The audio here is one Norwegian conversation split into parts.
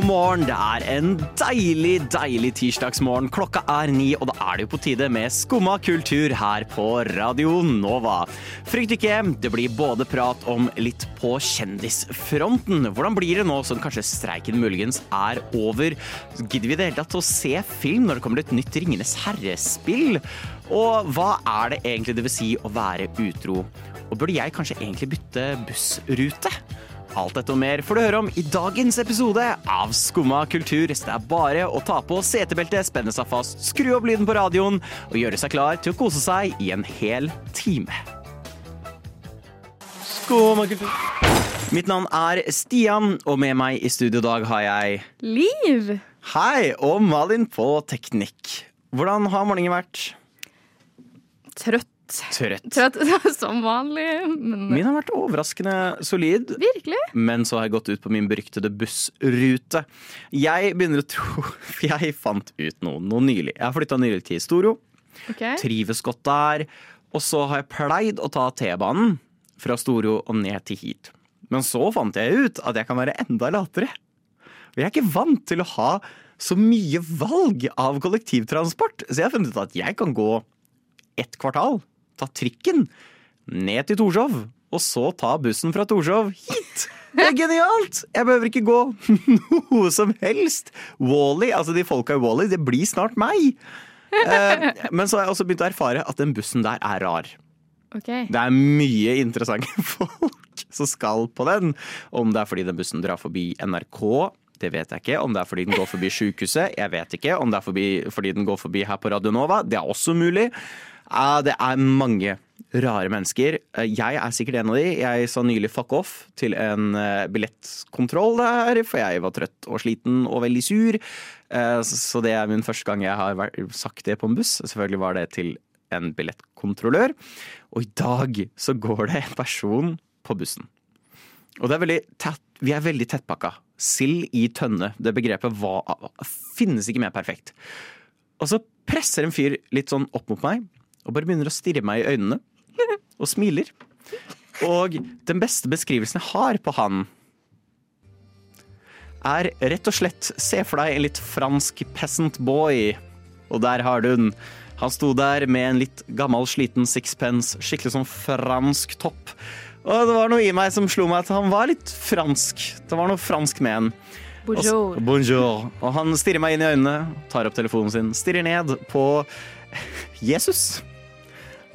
God morgen, det er en deilig, deilig tirsdagsmorgen. Klokka er ni, og da er det jo på tide med Skumma kultur her på Radio Nova. Frykt ikke, det blir både prat om litt på kjendisfronten. Hvordan blir det nå som kanskje streiken muligens er over? Gidder vi det hele tatt å se film når det kommer et nytt Ringenes herre-spill? Og hva er det egentlig det vil si å være utro? Og burde jeg kanskje egentlig bytte bussrute? Alt dette og mer får du høre om i dagens episode av Skumma kultur. Så det er bare å ta på setebeltet, spenne seg fast, skru opp lyden på radioen og gjøre seg klar til å kose seg i en hel time. Skumma kultur. Mitt navn er Stian, og med meg i studio i dag har jeg Liv! Hei, og Malin på teknikk. Hvordan har morgenen vært? Trøtt. Trøtt. Trøtt som vanlig, men Min har vært overraskende solid. virkelig. Men så har jeg gått ut på min beryktede bussrute. Jeg begynner å tro For jeg fant ut noe, noe nylig. Jeg har flytta nylig til Storo. Okay. Trives godt der. Og så har jeg pleid å ta T-banen fra Storo og ned til hit. Men så fant jeg ut at jeg kan være enda latere. Og jeg er ikke vant til å ha så mye valg av kollektivtransport. Så jeg har funnet ut at jeg kan gå ett kvartal, ta trikken ned til Torshov, og så ta bussen fra Torshov hit. Det er genialt! Jeg behøver ikke gå noe som helst. Wally, altså de folka i Wally, det blir snart meg. Eh, Men så har jeg også begynt å erfare at den bussen der er rar. Okay. Det er mye interessante folk som skal på den. Om det er fordi den bussen drar forbi NRK, det vet jeg ikke. Om det er fordi den går forbi sykehuset, jeg vet ikke. Om det er forbi, fordi den går forbi her på Radio Nova, det er også mulig. Det er mange rare mennesker. Eh, Jeg er sikkert en av de. Jeg sa nylig fuck off til en eh, billettkontroll der, for jeg var trøtt og sliten og veldig sur. Eh, Så det er min første gang jeg har sagt det på en buss. Selvfølgelig var det til en billettkontrollør. Og i dag så går det en person på bussen. Og det er veldig tett, vi er veldig tettpakka. Sild i tønne. Det begrepet var, finnes ikke mer perfekt. Og så presser en fyr litt sånn opp mot meg og bare begynner å stirre meg i øynene. Og smiler. Og den beste beskrivelsen jeg har på han, er rett og slett se for deg en litt fransk peasant boy. Og der har du den. Han sto der med en litt gammel, sliten sixpence, skikkelig sånn fransk topp. Og det var noe i meg som slo meg at han var litt fransk. Det var noe fransk med han. Og Bonjour. Bonjour. Og han stirrer meg inn i øynene, tar opp telefonen sin, stirrer ned på Jesus.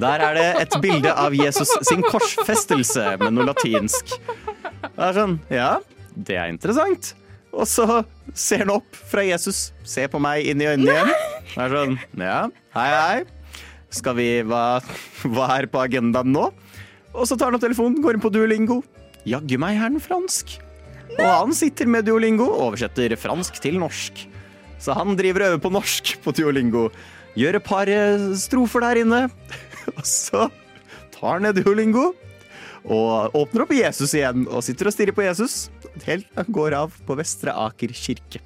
Der er det et bilde av Jesus sin korsfestelse med noe latinsk. Det er sånn, ja, det er interessant. Og så ser han opp fra Jesus, ser på meg inn i øynene igjen. Det er sånn, ja, hei, hei. Skal vi, hva, hva er på agendaen nå? Og så tar han opp telefonen, går inn på Duolingo. Jaggu meg er den fransk. Og han sitter med Duolingo oversetter fransk til norsk. Så han driver og øver på norsk på Duolingo. Gjør et par eh, strofer der inne. Og så tar han ned Duolingo og åpner opp Jesus igjen og sitter og stirrer på Jesus helt han går av på Vestre Aker kirke.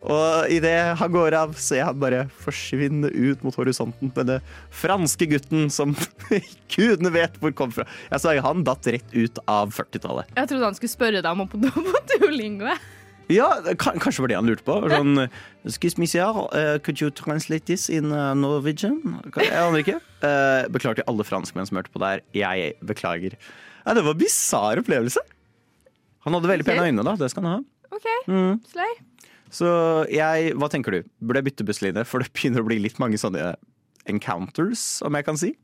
Og idet han går av, ser han bare forsvinne ut mot horisonten. Denne franske gutten som gudene vet hvor kom fra. Jeg sa han datt rett ut av 40-tallet. Jeg trodde han skulle spørre deg om på, på Duolingo. Ja, kanskje var det han lurte på. Sånn, Excuse me, sir, uh, could you translate this in uh, Norwegian? Jeg aner ikke. Uh, beklager til alle franskmenn som hørte på der. Jeg beklager. Ja, det var en bisarr opplevelse. Han hadde veldig pene øyne, da. Det skal han ha. OK, Mm. slay. Så jeg, hva tenker du? Burde jeg bytte busslinje? For det begynner å bli litt mange sånne encounters, om jeg kan si.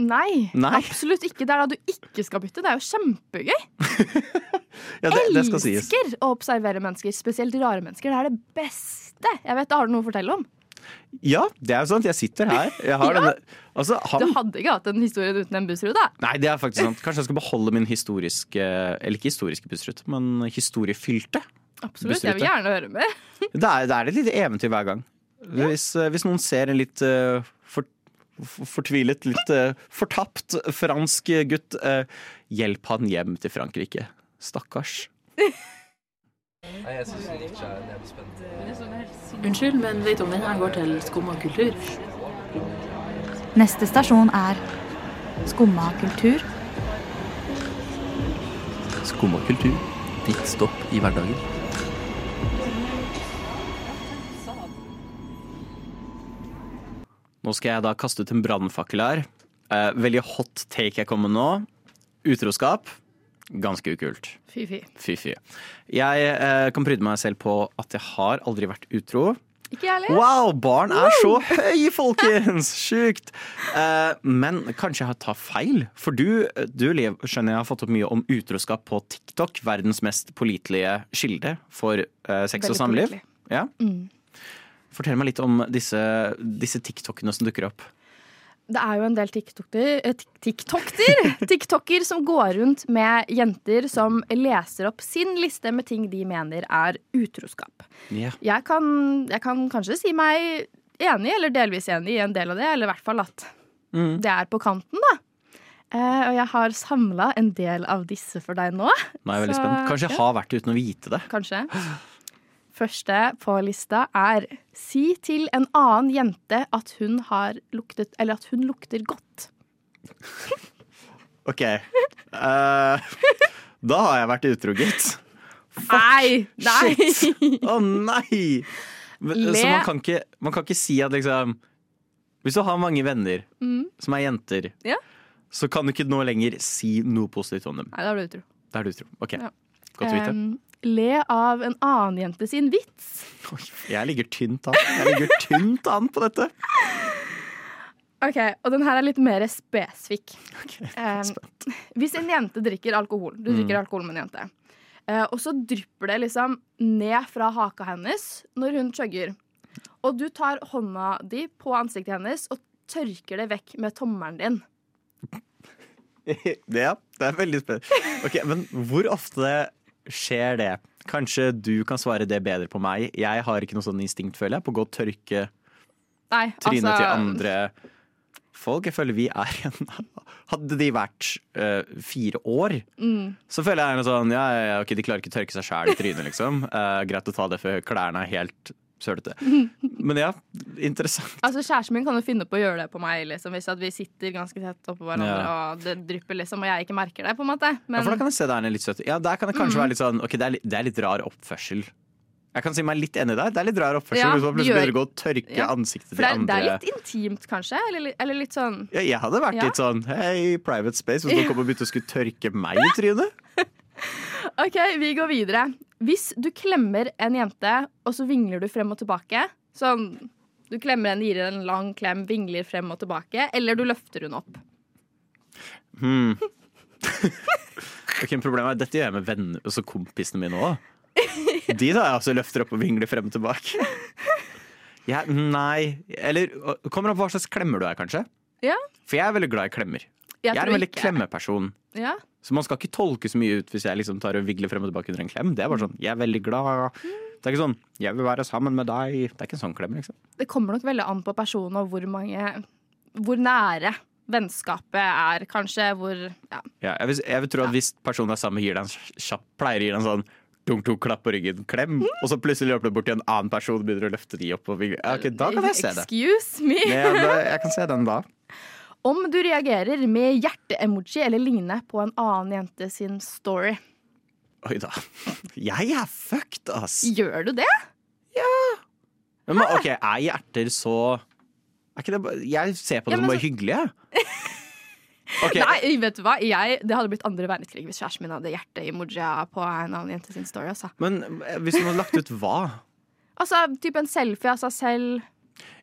Nei, Nei. absolutt ikke. Det er da du ikke skal bytte. Det er jo kjempegøy. Ja, det, det skal sies. Elsker å observere mennesker, spesielt rare mennesker. Det er det beste jeg vet. Har du noe å fortelle om? Ja, det er jo sant. Jeg sitter her. Jeg har Ja. denne Altså, Du hadde ikke hatt en historie uten en bussrute. Nei, det er faktisk sant. Kanskje jeg skal beholde min historiske Eller ikke historiske bussrute, men historiefylte. Absolutt, Jeg vil Bussrute. gjerne høre mer. Det er, det er et lite eventyr hver gang. Hvis, eh, hvis noen ser en litt for, fortvilet, litt eh, fortapt fransk gutt, eh, hjelp han hjem til Frankrike. Stakkars. Nei, jeg syns det er jævlig. Unnskyld, men vet du om denne går til Skumma kultur? Neste stasjon er Skumma kultur. Skumma kultur. Ditt stopp i hverdagen. Nå skal jeg da kaste ut en brannfakkel her. Eh, veldig hot take jeg kommer med nå. Utroskap. Ganske ukult. Fy, fy. Fy, fy. Jeg eh, kan pryde meg selv på at jeg har aldri vært utro. Ikke jeg heller. Wow, barn er så høy, folkens! Sjukt. Eh, men kanskje jeg tar feil? For du, du Liv, skjønner jeg har fått opp mye om utroskap på TikTok. Verdens mest pålitelige kilde for eh, sex Veldig og samliv. pålitelig. Ja. Fortell meg litt om disse, disse TikTokene som dukker opp. Det er jo en del TikToker, eh, tik- TikToker som går rundt med jenter som leser opp sin liste med ting de mener er utroskap. Yeah. Jeg kan, jeg kan kanskje si meg enig, eller delvis enig, i en del av det. Eller i hvert fall at Mm. det er på kanten, da. Eh, og jeg har samla en del av disse for deg nå. Nå er jeg veldig Så, spent. Kanskje jeg ja. har vært uten å vite det. Kanskje. Første på lista er si til en annen jente at hun har luktet Eller at hun lukter godt. OK. Uh, da har jeg vært utro, gitt. Nei! Nei! Å nei! Le. Så man kan, ikke, man kan ikke si at liksom Hvis du har mange venner Mm. som er jenter, Ja. så kan du ikke nå lenger si noe positivt om dem. Nei, da er du utro. Da er du utro. OK. Ja. Godt å vite. Em, le av en annen jente sin vits. Jeg ligger tynt an. Jeg ligger tynt an på dette. Ok, Og den her er litt mer spesifikk. Ok, Em, hvis en jente drikker alkohol, du drikker alkohol med en jente, eh, og så drypper det liksom ned fra haka hennes når hun chugger, og du tar hånda di på ansiktet hennes og tørker det vekk med tommelen din. Ja, det er veldig spennende. Ok, Men hvor ofte skjer det? Kanskje du kan svare det bedre på meg. Jeg har ikke noe sånn instinkt, føler jeg, på å gå og tørke Nei, trynet altså til andre folk. Jeg føler vi er en Hadde de vært uh, fire år, mm, så føler jeg noe sånn Ja, ja, ok, de klarer ikke å tørke seg sjæl i trynet, liksom. Uh, greit å ta det før klærne er helt sølete. Men ja, interessant. Altså Kjæresten min kan jo finne på å gjøre det på meg liksom, hvis at vi sitter ganske tett oppå hverandre Ja. og det drypper, liksom, og jeg ikke merker det. på en måte Ja, for da kan jeg se det er litt søtt. Ja, der kan det kanskje være litt sånn Ok, det er litt, det er litt rar oppførsel. Jeg kan si meg litt enig der. Det er litt rar oppførsel Ja, hvis man plutselig begynner å gå og tørke Ja. ansiktet til andre. det er litt intimt, kanskje? Eller, eller litt sånn ja, jeg hadde vært litt sånn Hei, private space, hvis noen kom og begynte å skulle tørke meg i trynet. OK, vi går videre. Hvis du klemmer en jente, og så vingler du frem og tilbake Sånn du klemmer henne, gir henne en lang klem, vingler frem og tilbake, eller du løfter hun opp. Hmm. ok, Problemet er at dette gjør jeg med venner altså kompisene mine òg. De tar jeg også løfter opp og vingler frem og tilbake. Ja, nei Eller kommer an på hva slags klemmer du er, kanskje. Ja, For jeg er veldig glad i klemmer. Jeg, er en veldig ikke- klemmeperson. Ja. Så man skal ikke tolke så mye ut hvis jeg liksom tar og vigler frem og tilbake under en klem. Det er bare sånn, jeg er veldig glad. Det er ikke sånn, jeg vil være sammen med deg. Det er ikke en sånn klem, liksom. Det kommer nok veldig an på personen og hvor mange Hvor nære vennskapet er, kanskje. Hvor Ja. Ja, jeg, vil, jeg vil tro at hvis personen er sammen, gir deg en kjapp, pleier å gi deg en sånn dunk, dunk, klapp på ryggen, klem, og så plutselig løper du bort til en annen person og begynner å løfte de opp og. Ja, da kan jeg se det. Excuse me. Ja, da, jeg kan se den da. Om du reagerer med hjerte-emoji eller lignende på en annen jente sin story, Oi da. Jeg er fucked, ass. gjør du det? Men, men, ok, er hjerter så er ikke det bare, Jeg ser på det Ja, som bare så- hyggelig, jeg. Okay. Nei, vet du hva? Jeg, det hadde blitt andre verdenskrig hvis kjæresten min hadde hjerte-emoji på en annen jente sin story. Altså, Men eh, hvis hun hadde lagt ut hva? altså typ en selfie av seg selv.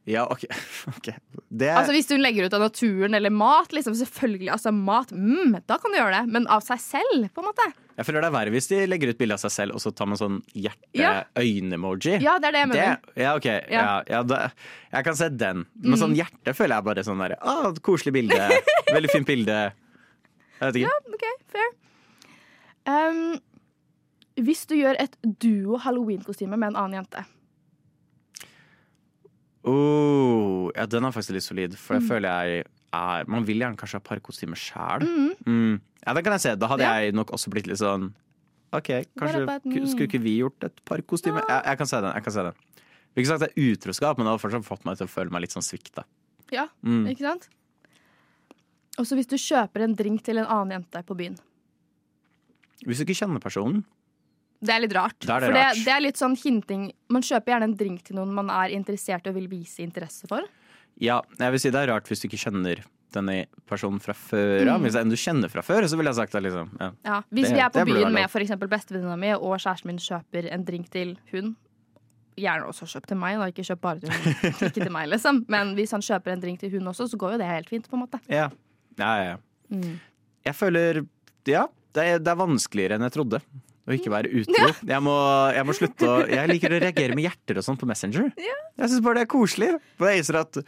Ja, ok. okay. Det, Altså Hvis hun legger ut av naturen eller mat, liksom selvfølgelig. Altså mat, mm, da kan du gjøre det. Men av seg selv, på en måte. jeg føler det er verre hvis de legger ut bilde av seg selv, og så tar man sånn Ja. hjerte-øyne-emoji. Ja, det er det jeg mener. Det, ja, ok. Ja. Ja. Ja, det, jeg kan se den. Men sånn hjerte føler jeg bare sånn der ah, Koselig bilde. Veldig fint bilde. Jeg vet ikke. OK, fair. Um, hvis du gjør et duo halloween-kostyme med en annen jente. Oh, ja, den er faktisk litt solid, for Mm. jeg føler jeg er Man vil gjerne kanskje ha parkostyme sjæl. Mm. Ja, den kan jeg se. Da hadde Ja. jeg nok også blitt litt sånn OK, kanskje skulle ikke vi gjort et parkostyme? Ja. Jeg, jeg kan se den. jeg kan se den Vil ikke sagt det er utroskap, men det hadde fortsatt fått meg til å føle meg litt sånn svikta. Ja, Mm. ikke sant? Og så hvis du kjøper en drink til en annen jente på byen. Hvis du ikke kjenner personen Det er litt rart. Det er det for rart. Det, det er litt sånn hinting Man kjøper gjerne en drink til noen man er interessert i og vil vise interesse for. Ja, jeg vil si det er rart hvis du ikke kjenner denne personen fra før av. Hvis det er en du kjenner fra før, så ville jeg sagt det. liksom ja. Ja, hvis vi er på byen med f.eks. bestevenninna mi, og kjæresten min kjøper en drink til hun Gjerne også kjøp til meg, da. ikke kjøp bare til hun. Ikke til meg, liksom. Men hvis han kjøper en drink til hun også, så går jo det helt fint, på en måte. Ja, ja, ja. Mm. Jeg føler Ja, det er, det er vanskeligere enn jeg trodde. Å ikke være utro. Jeg må, jeg må slutte å Jeg liker å reagere med hjerter og sånn på Messenger. Jeg syns bare det er koselig. For jeg innser at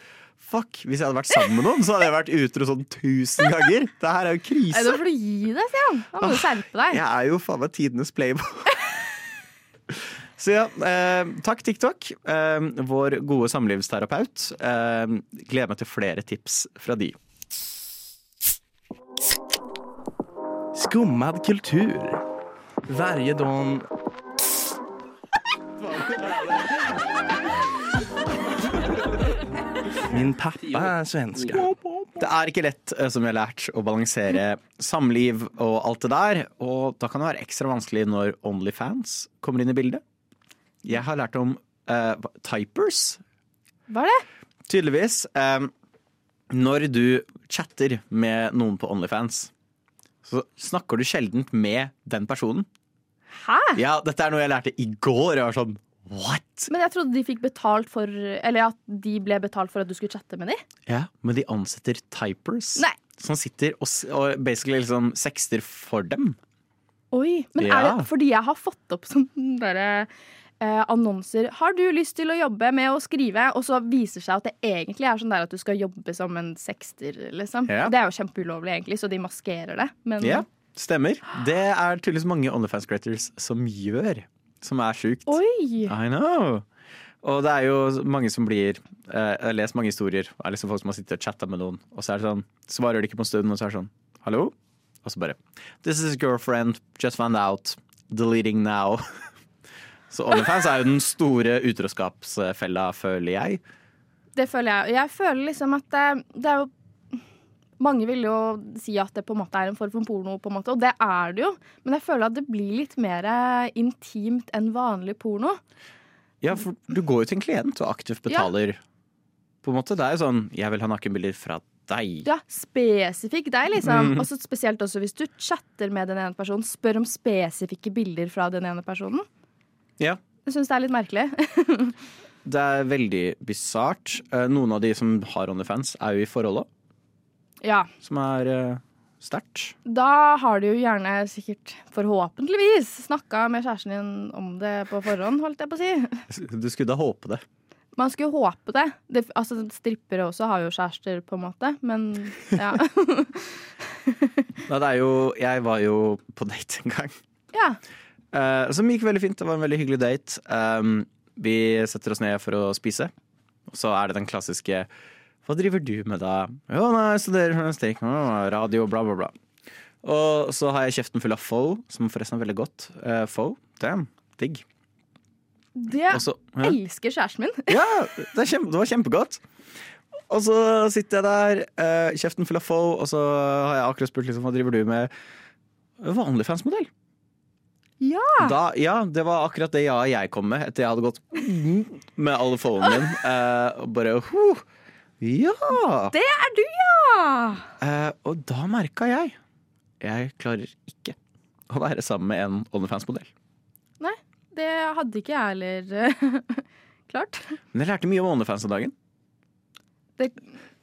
fuck, hvis jeg hadde vært sammen med noen, så hadde jeg vært utro sånn tusen ganger. Det her er jo krise. Da får du gi deg, Stian. Da må du skjerpe deg. Jeg er jo faen meg tidenes playboy. Så ja, eh, takk TikTok, eh, vår gode samlivsterapeut. Eh, gleder meg til flere tips fra de. Skummad kultur. Varje dag... Min pappa er svenske. Det er ikke lett, eh, som vi har lært, å balansere samliv og alt det der. Og da kan det være ekstra vanskelig når Onlyfans kommer inn i bildet. Jeg har lært om uh, typers, Hva er det? tydeligvis. Um, når du chatter med noen på Onlyfans, så snakker du sjelden med den personen. Hæ? Ja, dette er noe jeg lærte i går. Jeg var sånn what? Men jeg trodde de fikk betalt for Eller at de ble betalt for at du skulle chatte med dem. Ja, men de ansetter typers. Nei. Som sitter og, og basically liksom sekster for dem. Oi, Men Ja. er det fordi jeg har fått opp sånn derre eh, annonser Har du lyst til å jobbe med å skrive? Og så viser seg at det egentlig er sånn der at du skal jobbe som en sekster, liksom. Ja. Det er jo kjempeulovlig, egentlig, så de maskerer det. Men Ja, stemmer. Det er tydeligvis mange OnlyFans creators som gjør. Som er sjukt. Oi! I know. Og det er jo mange som blir eh, Jeg har lest mange historier. Det er liksom folk som har sittet og chatta med noen, og så er det sånn Svarer de ikke på en stund, og så er det sånn Hallo? Og så bare This is girlfriend. Just found out. Deleting now. Så OnlyFans er jo den store utroskapsfella, føler jeg. Det føler jeg. Jeg føler liksom at det, det er jo mange vil jo si at det på en måte er en form for porno, på en måte, og det er det jo. Men jeg føler at det blir litt mer intimt enn vanlig porno. Ja, for du går jo til en klient og aktivt betaler. På en måte, Det er jo sånn Jeg vil ha nakenbilder fra deg. Ja, spesifikk deg, liksom. Mm. Og spesielt også hvis du chatter med den ene personen. Spør om spesifikke bilder fra den ene personen. Ja. Jeg syns det er litt merkelig. Det er veldig bisart. Eh, Noen av de som har OnlyFans, er jo i forhold òg, ja. som er uh, sterkt. Da har du jo gjerne sikkert, forhåpentligvis, snakka med kjæresten din om det på forhånd, holdt jeg på å si. Du skulle da håpe det. Man skulle håpe det. det altså, strippere også har jo kjærester, på en måte, men ja. Nei, det er jo Jeg var jo på date en gang, ja. Eh, som gikk veldig fint. Det var en veldig hyggelig date. Um, vi setter oss ned for å spise, og så er det den klassiske Hva driver du med da? Jo, nei, jeg studerer journalistikk, radio, bla, bla, bla. Og så har jeg kjeften full av pho, som forresten er veldig godt. Uh, pho, damn, digg. Det Også, ja. elsker kjæresten min. Ja, det, kjempe, det var kjempegodt. Og så sitter jeg der, uh, kjeften full av pho, og så har jeg akkurat spurt liksom, hva driver du med. Vanlig fansmodell. Ja. Da, ja, det var akkurat det ja jeg kom med etter jeg hadde gått med alle phoen min. Uh, bare huh, Ja! Det er du, ja! Uh, og da merka jeg Jeg klarer ikke å være sammen med en OnlyFans-modell. Nei, det hadde ikke jeg heller eh, klart. Men jeg lærte mye om OnlyFans den dagen. Det,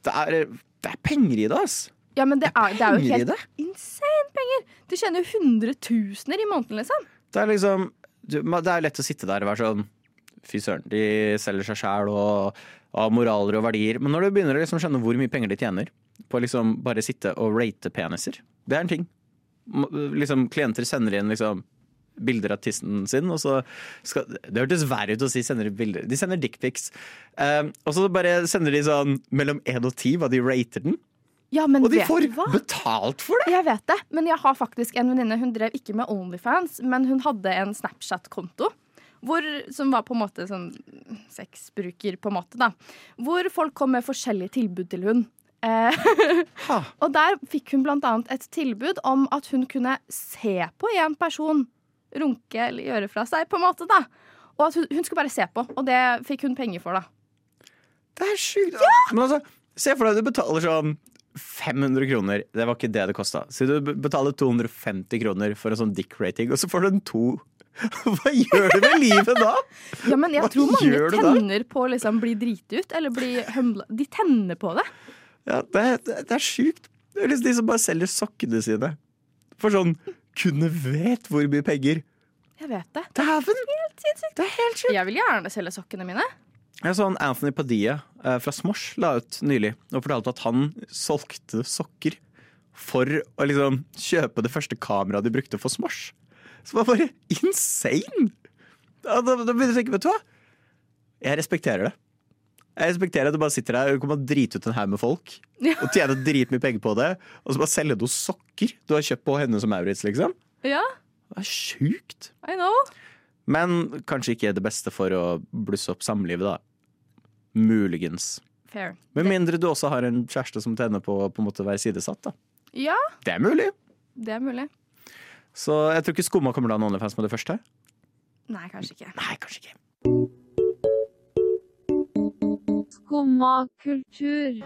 Det er, det er penger i det, ass. Ja, men det er, det er jo helt insane penger! Du tjener jo hundretusener i måneden, liksom. Det er liksom du, Det er lett å sitte der og være sånn Fy søren, de selger seg sjæl og har moraler og verdier. Men når du begynner å liksom skjønne hvor mye penger de tjener på å liksom bare sitte og rate peniser, det er en ting. Liksom Klienter sender inn liksom bilder av tissen sin, og så skal Det hørtes verre ut å si sender bilder. De sender dickpics. Um, og så bare sender de sånn mellom én og ti hva de rater den. Ja, men Og de får betalt for det! Jeg vet det, men jeg har faktisk en venninne. Hun drev ikke med Onlyfans, men hun hadde en Snapchat-konto. Hvor, som var på en måte sånn sexbruker, på en måte, da. Hvor folk kom med forskjellige tilbud til hun. Eh, og der fikk hun blant annet et tilbud om at hun kunne se på en person runke eller gjøre fra seg, på en måte, da. Og at hun, hun skulle bare se på, og det fikk hun penger for, da. Det er sjukt. Men altså, se for deg du betaler sånn 500 kroner. Det var ikke det det kosta. Så du betaler 250 kroner for en sånn dick-rating, og så får du en to. Hva gjør du med livet da? Ja, men jeg Hva tror mange tenner på å liksom bli driti ut, eller bli humla De tenner på det. Ja, det, det, det er sjukt. Det er liksom de som bare selger sokkene sine. For sånn kunne vet hvor mye penger. Jeg vet det. Det er helt sjukt. Jeg vil gjerne selge sokkene mine. Jeg så han Anthony Padilla eh, fra Smosh la ut nylig og fortalte at han solgte sokker for å liksom kjøpe det første kameraet de brukte for Smosh. Så det var bare insane! Da, da, da begynte jeg å tenke, vet du hva? Jeg respekterer det. Jeg respekterer at du bare sitter der og kommer og drite ut en haug med folk. Ja. Og tjener dritmye penger på det. Og så bare selge noen sokker du har kjøpt på henne som Maurits, liksom. Ja, Det er sjukt. I know. Men kanskje ikke det beste for å blusse opp samlivet, da. Muligens. Fair. Med mindre du også har en kjæreste som tenner på å på en måte være sidesatt. da. Ja, Det er mulig. det er mulig. Så jeg tror ikke Skumma kommer til å ha en OnlyFans med det første. Nei, kanskje ikke. Nei, kanskje ikke. Skumma kultur.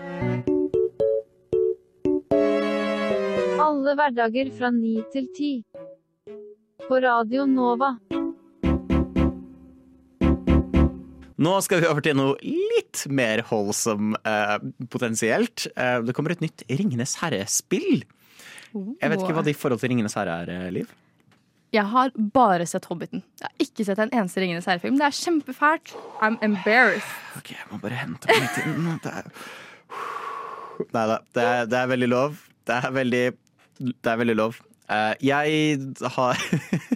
Alle hverdager fra ni til ti. På Radio Nova. Nå skal vi over til noe litt mer holdsom eh, potensielt. Eh, det kommer et nytt Ringenes herre-spill. Jeg vet ikke hva ditt forhold til Ringenes herre er, eh, Liv. Jeg har bare sett Hobbiten. Jeg har ikke sett en eneste Ringenes herre-film. Det er kjempefælt. I'm embarrassed. Ok, jeg må bare hente meg litt inn. Det er... Nei da, det, det er veldig lov. Det er veldig, det er veldig lov. Uh, jeg har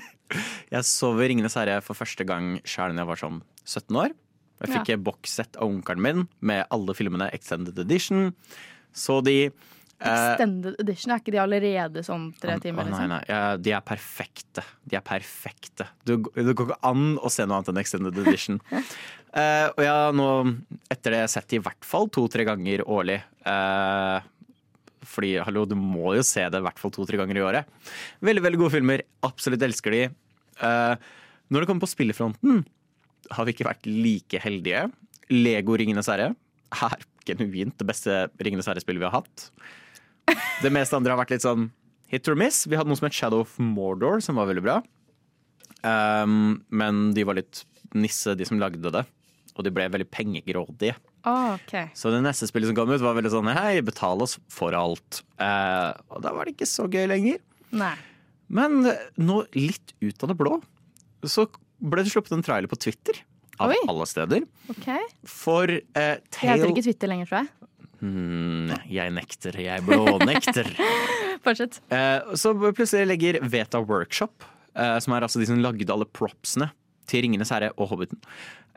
Jeg så Ringenes herre for første gang sjøl da jeg var sånn 17 år. Jeg fikk ja. bokssett av onkelen min med alle filmene Extended Edition. Så de eh, Extended edition, er ikke de allerede sånn tre timer? Å, nei, Liksom? nei. Ja, de er perfekte. De er perfekte. Du, det går ikke an å se noe annet enn Extended Edition. Eh, og jeg har nå, etter det, sett de i hvert fall to-tre ganger årlig. Eh, fordi, hallo, du må jo se det i hvert fall to-tre ganger i året. Veldig, veldig gode filmer. Absolutt elsker de. Uh, når det kommer på spillefronten, har vi ikke vært like heldige. Lego Ringenes herre er genuint det beste Ringenes herre-spillet vi har hatt. Det meste andre har vært litt sånn hit or miss. Vi hadde noe som het Shadow of Mordor, som var veldig bra. Um, men de var litt nisse, de som lagde det. Og de ble veldig pengegrådige. Oh, okay. Så det neste spillet som kom ut, var veldig sånn hei, betal oss for alt. Uh, og da var det ikke så gøy lenger. Nei. Men nå, litt ut av det blå, så ble det sluppet en trailer på Twitter. Av Oi. alle steder. Okay. For eh, Jeg heter Tale ikke Twitter lenger, tror jeg. Hmm, Jeg nekter, jeg blånekter. Fortsett. Eh, så plutselig legger Veta Workshop, eh, som er altså de som lagde alle propsene til Ringenes herre og Hobbiten,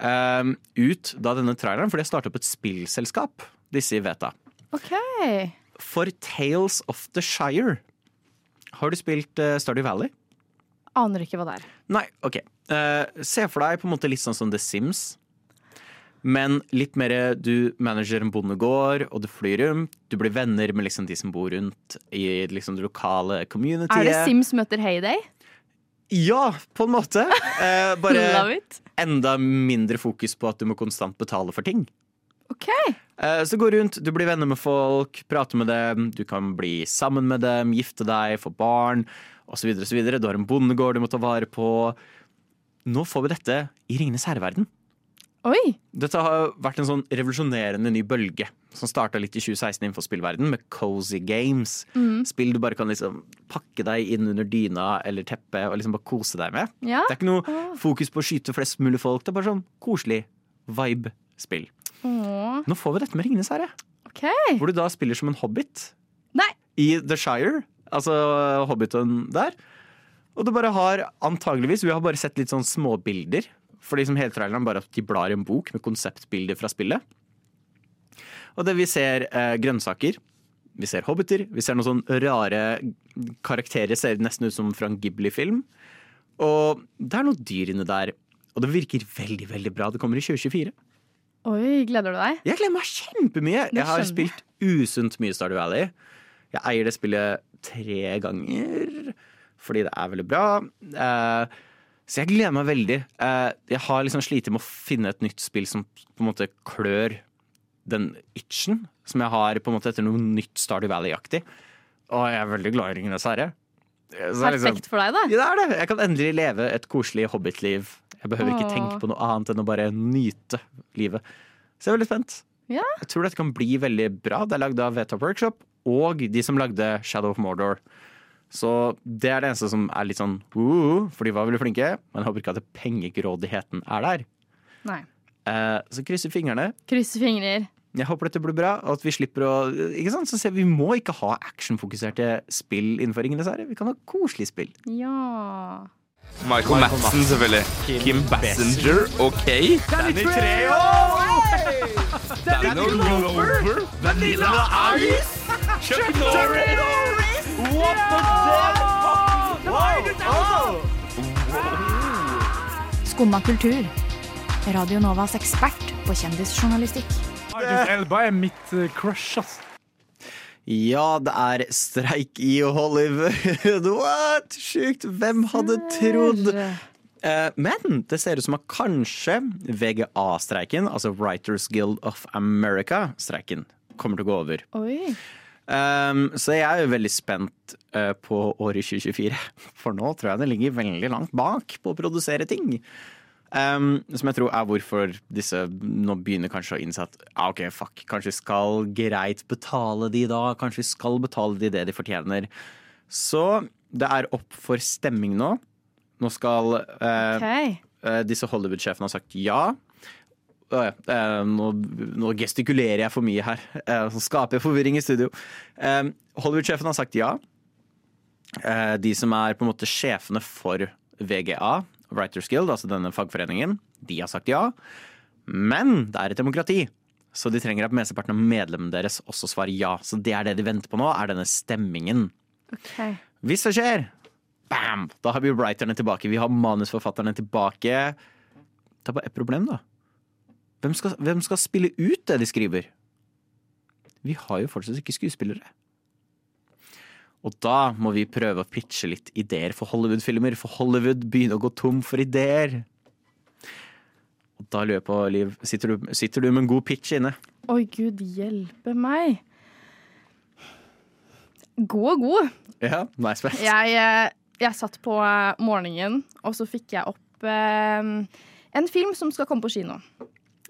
eh, ut da denne traileren, for de har startet opp et spillselskap, disse i Veta. Okay. For Tales of the Shire. Har du spilt Stardew Valley? Aner ikke hva det er. Nei, ok. Eh, se for deg på en måte litt sånn som The Sims. Men litt mer du manager en bondegård, og du flyr rundt. Du blir venner med liksom de som bor rundt i liksom det lokale communityet. Er det Sims møter Heyday? Ja, på en måte. Eh, bare enda mindre fokus på at du må konstant betale for ting. OK. Eh, så gå rundt, du blir venner med folk, prater med dem, du kan bli sammen med dem, gifte deg, få barn osv. Du har en bondegård du må ta vare på. Nå får vi dette i Ringenes herreverden. Oi. Dette har vært en sånn revolusjonerende ny bølge som starta litt i 2016 innenfor spillverden med cozy games. Spill du bare kan liksom pakke deg inn under dyna eller teppet og liksom bare kose deg med. Ja. Det er ikke noe fokus på å skyte flest mulig folk. Det er bare sånn koselig vibe-spill. Åh, Nå får vi dette med Ringenes herre, Okay. hvor du da spiller som en hobbit Nei. i The Shire. Altså hobbiten der. Og du bare har antageligvis Vi har bare sett litt sånn småbilder. For som hele traileren bare at de blar i en bok med konseptbilder fra spillet. Og det vi ser eh, grønnsaker. Vi ser hobbiter, vi ser noen sånne rare karakterer, ser nesten ut som fra en Ghibli-film. Og det er noen dyr inni der. Og det virker veldig, veldig bra. Det kommer i 2024. Oi, gleder du deg? Jeg gleder meg kjempemye. Jeg har spilt usunt mye Stardew Valley. Jeg eier det spillet tre ganger fordi det er veldig bra. Eh, så jeg gleder meg veldig. Eh, jeg har liksom slitt med å finne et nytt spill som på en måte klør den itchen som jeg har på en måte etter noe nytt Stardew Valley-aktig. Og jeg er veldig glad i Ringenes herre. Perfekt er liksom- for deg, da. ja, det er det. Jeg kan endelig leve et koselig hobbitliv. Jeg behøver ikke tenke på noe annet enn å bare nyte livet. Så jeg er veldig spent. Ja. Jeg tror dette kan bli veldig bra. Det er lagd av Vetop Workshop og de som lagde Shadow of Mordor. Så det er det eneste som er litt sånn uh, for de var veldig flinke. Men jeg håper ikke at pengegrådigheten er der. Nei. Eh, så krysser fingrene. Krysser fingrer. Jeg håper dette blir bra, og at vi slipper å Ikke sant? Så ser vi, vi må ikke ha actionfokuserte spill innenfor Ringenes herre. Vi kan ha koselige spill. Ja. Michael Madsen, selvfølgelig. Kim Bassinger, OK. Danny Treho! Danny Glover. Vanilla Ice. Chuck Norris. What the fuck? Skumma kultur. Radio Novas ekspert på kjendisjournalistikk. Idris Elba er mitt crush, ass. Ja, det er streik i Hollywood. What? Sjukt. Hvem hadde trodd? Eh, Men det ser ut som at kanskje VGA-streiken, altså Writers Guild of America-streiken, kommer til å gå over. Oi. Um, så jeg er jo veldig spent uh, på året 2024. For nå tror jeg det ligger veldig langt bak på å produsere ting. Um, som jeg tror er hvorfor disse nå begynner kanskje å innse at ah, ok, fuck, kanskje vi skal greit betale de da. Kanskje vi skal betale de det de fortjener. Så det er opp for stemming nå. Nå skal uh, okay. uh, disse Hollywood-sjefene ha sagt ja. Uh, nå, nå gestikulerer jeg for mye her. Så skaper jeg forvirring i studio. Hollywood-sjefene har sagt ja. De som er på en måte sjefene for VGA, Writers Guild, altså denne fagforeningen, de har sagt ja. Men det er et demokrati. Så de trenger at mesteparten av medlemmene deres også svarer ja. Så det er det de venter på nå, er denne stemmingen. Okay. Hvis det skjer, bam! Da har vi writerne tilbake. Vi har manusforfatterne tilbake. Det er bare ett problem, da. Hvem skal, hvem skal spille ut det de skriver? Vi har jo fortsatt ikke skuespillere. Og da må vi prøve å pitche litt ideer for Hollywood-filmer, for Hollywood begynner å gå tom for ideer. Og da lurer jeg på, Liv, sitter du, sitter du med en god pitch inne? Oi, gud hjelpe meg. God og god. Ja, nice best. jeg. Jeg, eh, satt på eh, morgenen, og så fikk jeg opp eh, en film som skal komme på kino.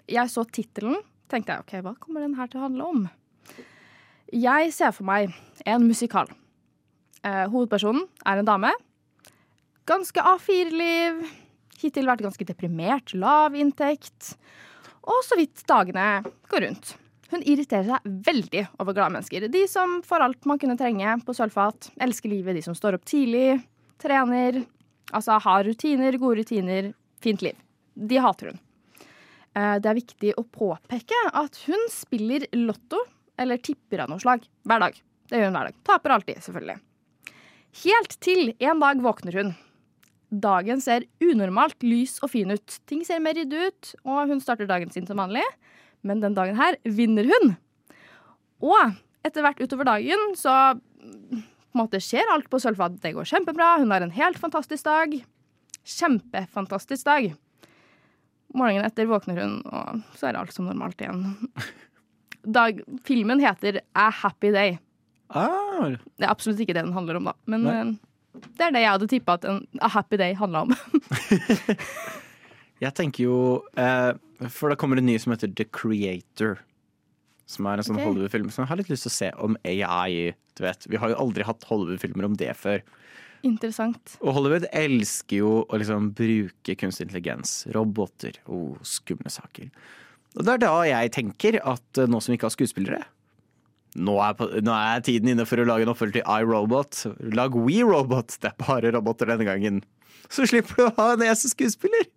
Jeg så tittelen, tenkte jeg OK, hva kommer den her til å handle om? Jeg ser for meg en musikal. Eh, hovedpersonen er en dame. Ganske A4-liv. Hittil vært ganske deprimert, lav inntekt. Og så vidt dagene går rundt. Hun irriterer seg veldig over glade mennesker. De som får alt man kunne trenge på sølvfat. Elsker livet, de som står opp tidlig, trener. Altså har rutiner, gode rutiner, fint liv. De hater hun. Eh, Det er viktig å påpeke at hun spiller lotto, eller tipper av noe slag, hver dag. Det gjør hun hver dag. Taper alltid, selvfølgelig. Helt til en dag våkner hun. Dagen ser unormalt lys og fin ut. Ting ser mer ryddig ut, og hun starter dagen sin som vanlig. Men den dagen her vinner hun. Og etter hvert utover dagen så på en måte skjer alt på sølvfat. Det går kjempebra. Hun har en helt fantastisk dag. Kjempefantastisk dag. Morgenen etter våkner hun, og så er alt som normalt igjen. Dag, filmen heter A Happy Day. Ah, Det er absolutt ikke det den handler om, da. Men Nei. eh, det er det jeg hadde tippa at en A Happy Day handla om. Jeg tenker jo eh, For da kommer en ny som heter The Creator. Som er en sånn okay. Hollywood-film som jeg har litt lyst til å se om AI. Du vet, Vi har jo aldri hatt Hollywood-filmer om det før. Interessant. Og Hollywood elsker jo å liksom bruke kunstig intelligens. Roboter. Oh, skumle saker. Og det er da jeg tenker at eh, nå som vi ikke har skuespillere nå er, på, nå er tiden inne for å lage en oppfølger til iRobot. Lag WeRobot. Det er bare roboter denne gangen. Så slipper du å ha en eneste skuespiller.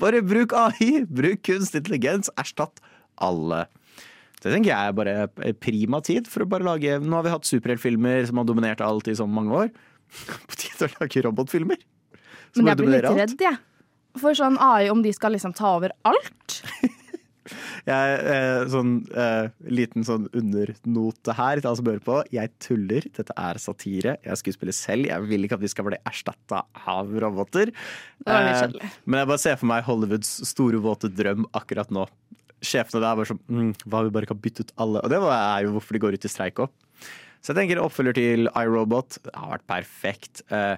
Bare bruk AI. Bruk kunst, intelligens. Erstatt alle. Det tenker jeg er bare prima tid for å bare lage Nå har vi hatt superheltfilmer som har dominert alt i så mange år. På tide å lage robotfilmer. som Men jeg blir litt redd, jeg. For sånn AI, om de skal liksom ta over alt. Jeg, eh, sånn eh, liten sånn undernote her til alle som hører på. Jeg tuller. Dette er satire. Jeg er skuespiller selv. Jeg vil ikke at vi skal bli erstatta av roboter. Eh, men jeg bare ser for meg Hollywoods store, våte drøm akkurat nå. Sjefene der er bare sånn mm, Hva vi bare ikke har byttet alle? Og det er jo hvorfor de går ut i streik òg. Så jeg tenker oppfølger til iRobot. Det har vært perfekt. Eh,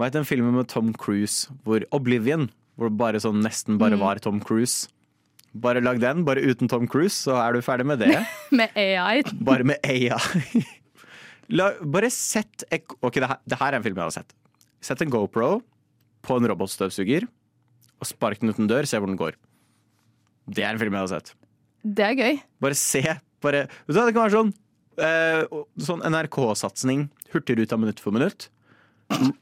heter den filmen med Tom Cruise hvor Oblivion, hvor bare sånn nesten bare Mm. var Tom Cruise. Bare lag den, bare uten Tom Cruise, så er du ferdig med det. Med AI. Bare med AI. La, bare sett Ok, det her, det her er en film jeg har sett. Sett en GoPro på en robotstøvsuger og spark den uten dør, se hvor den går. Det er en film jeg har sett. Det er gøy. Bare se. Bare, vet du det kan være sånn, eh, sånn NRK-satsing. Hurtigruta minutt for minutt.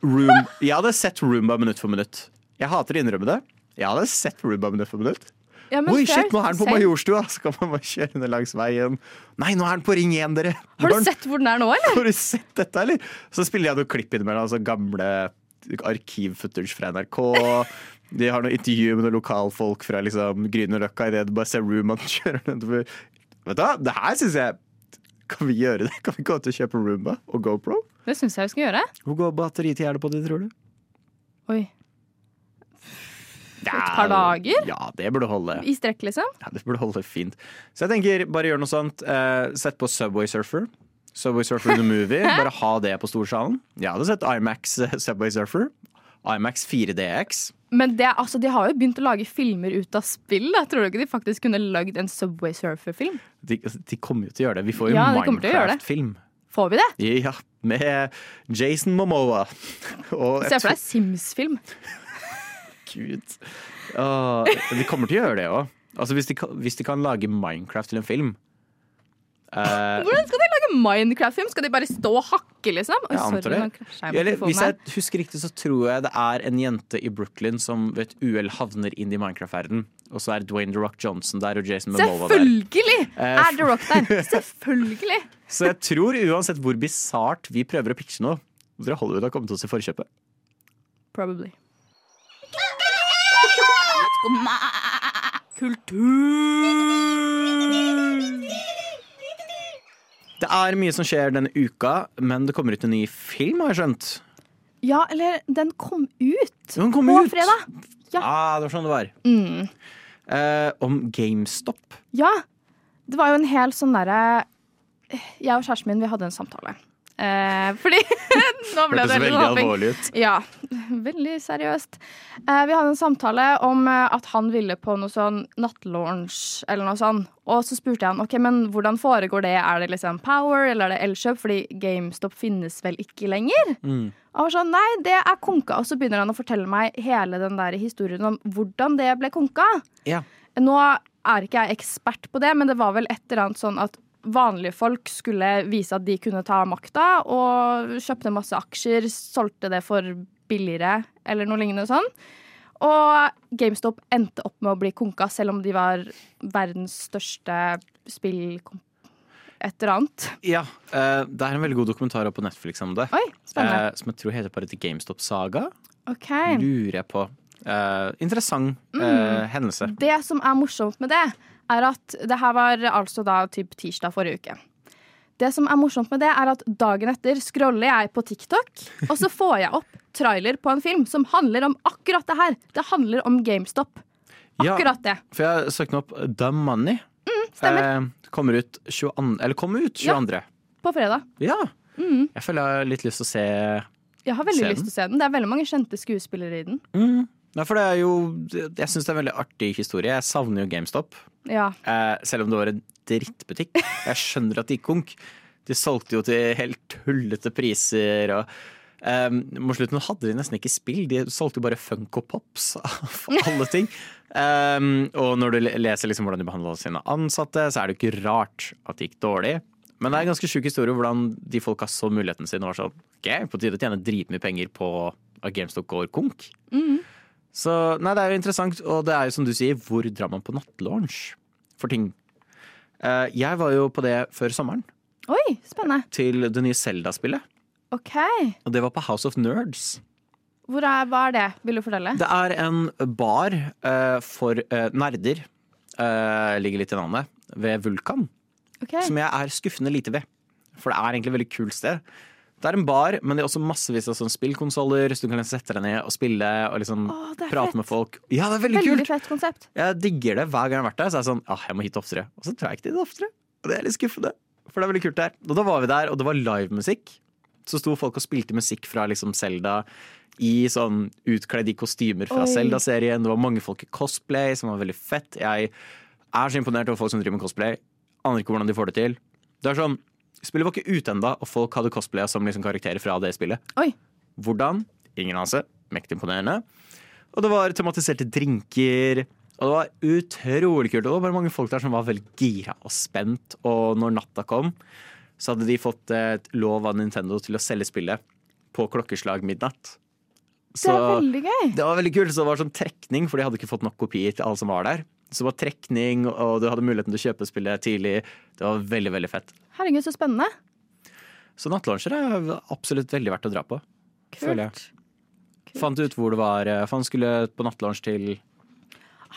Room, jeg hadde sett Roomba minutt for minutt. Jeg hater å innrømme det. Jeg hadde sett Roomba minutt for minutt. Ja, Oi, shit, nå er den på. Majorstua! Så kan man bare kjøre ned langs veien. Nei, nå er den på Ring 1, dere! Har du sett hvor den er nå, eller? Har du sett dette, eller? Så spiller jeg noen klipp innimellom, altså gamle arkivfootage fra NRK. De har noe intervju med noen lokalfolk fra liksom, Grünerløkka idet du bare ser Roomman kjøre nedover. Vet du hva, det her syns jeg Kan vi gjøre det? Kan vi gå til å kjøpe Roomba og GoPro? Det syns jeg vi skal gjøre. Hvor går batteritida er på det, tror du? Oi. Et par dager? Ja, det burde holde. I strekk, liksom? Ja, det burde holde fint. Så jeg tenker, bare gjør noe sånt. Eh, sett på Subway Surfer. Subway Surfer the Movie. Bare ha det på storsalen. Jeg hadde sett IMAX eh, Subway Surfer. IMAX 4DX. Men det, altså, de har jo begynt å lage filmer ut av spill. Da. Tror du ikke de faktisk kunne lagd en Subway Surfer-film? De, de kommer jo til å gjøre det. Vi får jo Ja. Minecraft-film. Får vi det? Ja, med Jason Momoa. Se for deg Sims-film. Gud. Uh, de kommer til å gjøre det òg. Altså, hvis, de hvis de kan lage Minecraft til en film uh, Hvordan skal de lage Minecraft-film? Skal de bare stå og hakke, liksom? Oi, Jeg antar sorry, det. Eller, hvis jeg husker riktig, så tror jeg det er en jente i Brooklyn som ved et uhell havner inn i Minecraft-verden. Og så er Dwayne The Rock Johnson der og Jason Momoa der. Selvfølgelig Eh, er The Rock der! Selvfølgelig! Så jeg tror uansett hvor bisart vi prøver å pitche noe, dere Hollywood har kommet oss i forkjøpet. Probably. Det er mye som skjer denne uka, men det kommer ut en ny film, har jeg skjønt. Ja, eller den kom ut Den kom på ut. fredag. Ja. Ah, det var sånn det var. Mm. Eh, om GameStop. Ja. Det var jo en hel sånn derre Jeg og kjæresten min vi hadde en samtale. Eh, fordi Nå ble det veldig alvorlig ut. Ja, veldig seriøst. Eh, vi hadde en samtale om eh, at han ville på noe sånn nattlaunch eller noe sånt. Og så spurte jeg han ok, men hvordan foregår det. Er det liksom Power eller er det Elkjøp? Fordi GameStop finnes vel ikke lenger? Mm. Han var sånn, nei, det er konka. Og så begynner han å fortelle meg hele den der historien om hvordan det ble konka. Ja. Nå er ikke jeg ekspert på det, men det var vel et eller annet sånn at vanlige folk skulle vise at de kunne ta makta, og kjøpte masse aksjer, solgte det for billigere, eller noe lignende sånn. Og GameStop endte opp med å bli konka, selv om de var verdens største spill... Et eller annet. Ja, eh, det er en veldig god dokumentar på Netflix om det. Oi, spennende. Eh, som jeg tror heter bare til GameStop Saga. Ok. Lurer jeg på. Eh, interessant Mm. hendelse. Det som er morsomt med det, er at det her var altså da typ tirsdag forrige uke. Det som er morsomt med det, er at dagen etter scroller jeg på TikTok, og så får jeg opp trailer på en film som handler om akkurat det her. Det handler om GameStop. Akkurat det. For jeg søkte opp The Money. Mm, stemmer. Eh, kommer ut 22, eller kom ut 22. Ja, På fredag. Ja. Mm. Jeg føler jeg har litt lyst til å se Jeg har veldig Se lyst til å se den. Det er veldig mange kjente skuespillere i den. mm. Nei, for det er jo Jeg syns det er en veldig artig historie. Jeg savner jo GameStop. Ja. Eh, selv om det var en drittbutikk. Jeg skjønner at de gikk konk. De solgte jo til helt tullete priser. og um, Mot slutten hadde de nesten ikke spill. De solgte jo bare Funko Pops av alle ting. Um, og når du leser liksom hvordan de behandla sine ansatte, så er det jo ikke rart at det gikk dårlig. Men det er en ganske sjuk historie hvordan de folka så muligheten sin og var sånn OK, på tide å tjene dritmye penger på at GameStop går konk. Mhm. Så nei, det er jo interessant, og det er jo som du sier, hvor drar man på nattlaunch for ting? Eh, jeg var jo på det før sommeren, Oi, spennende. til det nye Zelda-spillet. OK. Og det var på House of Nerds. Hvor er, hva er det? Vil du fortelle? Det er en bar eh, for eh, nerder, eh, ligger litt i navnet, ved Vulkan. Okay. Som jeg er skuffende lite ved. For det er egentlig et veldig kult sted. Det er en bar, men det er også massevis av sånn spillkonsoller, så du kan sette deg ned og spille og liksom Åh, prate fett. med folk. Ja, det er veldig, Veldig kult! fett konsept. Jeg digger det hver gang jeg har vært der. Så er jeg sånn, ah, jeg må hit oftere. Og så tror jeg ikke dit oftere. Og det er litt skuffende. For det er veldig kult der. Og da var vi der, og det var livemusikk. Så sto folk og spilte musikk fra liksom Zelda i sånn utkledd i kostymer fra Oi. Zelda-serien. Det var mange folk i cosplay, som var veldig fett. Jeg er så imponert over folk som driver med cosplay. Aner ikke hvordan de får det til. Det er sånn, Spillet var ikke ute ennå, og folk hadde cosplaya som liksom karakterer fra det spillet. Oi. Hvordan? Ingen anelse. Mektig imponerende. Og det var tematiserte drinker. Og det var utrolig kult. Og det var bare mange folk der som var veldig gira og spent. Og når natta kom, så hadde de fått et lov av Nintendo til å selge spillet på klokkeslag midnatt. Det er veldig gøy. Det var veldig kult, så det var sånn trekning, for de hadde ikke fått nok kopier til alle som var der. Så det var trekning, og du hadde muligheten til å kjøpe spillet tidlig. Det var veldig, veldig fett. Herregud, så spennende. Så nattlunsjer er absolutt veldig verdt å dra på. Føler jeg. Kult. Fant ut hvor det var. eh, For han skulle på nattlunsj til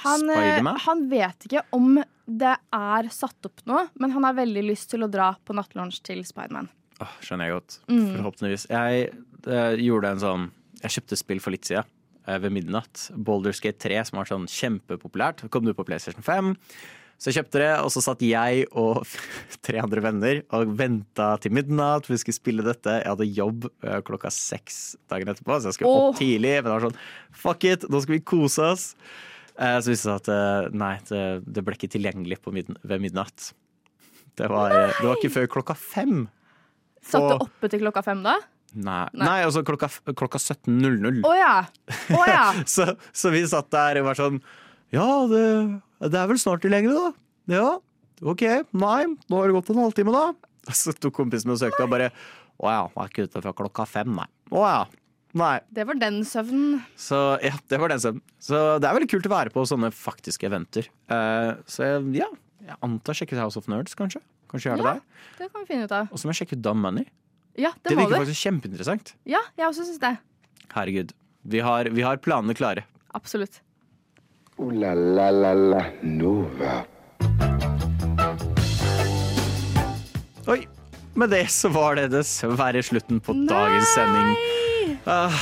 Han, eh, han vet ikke om det er satt opp noe, men han har veldig lyst til å dra på nattlunsj til Spiderman. Oh, Skjønner jeg godt. Mm. Forhåpentligvis. Jeg eh, gjorde en sånn Jeg kjøpte spill for litt siden. Eh, Ved midnatt. Boulders Gate 3, som var sånn kjempepopulært. Kom du på PlayStation 5. Så jeg kjøpte det, og så satt jeg og tre andre venner og venta til midnatt. for Vi skulle spille dette. Jeg hadde jobb eh, klokka seks dagen etterpå, så jeg skulle opp tidlig. Men det var sånn fuck it, nå skal vi kose oss. Eh, Så viste det seg at nei, det, det ble ikke tilgjengelig på midn ved midnatt. Det var, det var ikke før klokka fem. Satt du oppe til klokka fem da? Nei, Nei. nei altså klokka, klokka 17.00. Å ja! Oh, ja. Så, så vi satt der og var sånn Ja, det, det er vel snart tilgjengelig, da. Ja, OK. Nei, nå har det gått en halvtime, da. Så tok kompisen min og søkte og bare Å ja, var ikke ute fra klokka fem, nei. Å ja. Nei. Det var den søvnen. Så ja, det var den søvnen. Så det er veldig kult å være på sånne faktiske eventer. Uh, så ja, jeg antar sjekke House of Nerds, kanskje. Kanskje gjør det Ja. der. Det kan vi finne ut av. Og så må jeg sjekke ut Dumb Money. Ja, det, Det må virker faktisk kjempeinteressant. Ja, jeg også syns det. Herregud. Vi har, vi har planene klare. Absolutt. Ooh la la la la Nova. Oi, med det så var det dessverre slutten på dagens sending. Ah,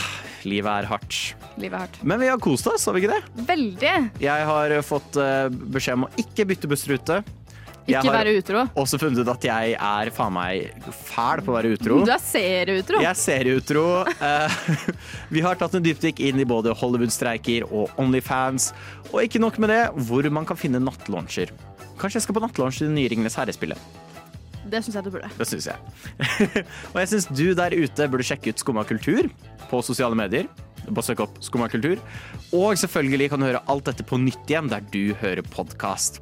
livet er hardt. Livet er hardt. Men vi har kost oss, har vi ikke det? Veldig. Jeg har fått eh, beskjed om å ikke bytte bussrute. Jeg Ikke har være utro. også funnet ut at jeg er faen meg fæl på å være utro. Du er serieutro. Jeg er serieutro. Eh, vi har tatt en dypdykk inn i både Hollywood-streiker og Onlyfans. Og ikke nok med det, hvor man kan finne nattlauncher. Kanskje jeg skal på nattlaunch til det nye Ringenes herre-spillet. Det syns jeg du burde. Det syns jeg. og jeg syns du der ute burde sjekke ut Skumma kultur på sosiale medier. Bare søk opp Skumma kultur. Og selvfølgelig kan du høre alt dette på nytt igjen der du hører podkast.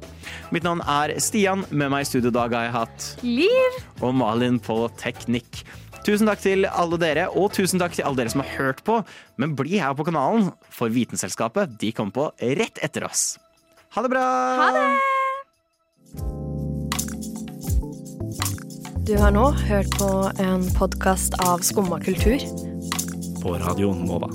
Mitt navn er Stian. Med meg i studio i dag har jeg hatt Liv. og Malin på teknikk. Tusen takk til alle dere, og tusen takk til alle dere som har hørt på. Men bli her på kanalen, for Vitenselskapet de kommer på rett etter oss. Ha det bra! Ha det! Du har nå hørt på en podkast av Skumma kultur. På Radio Nova.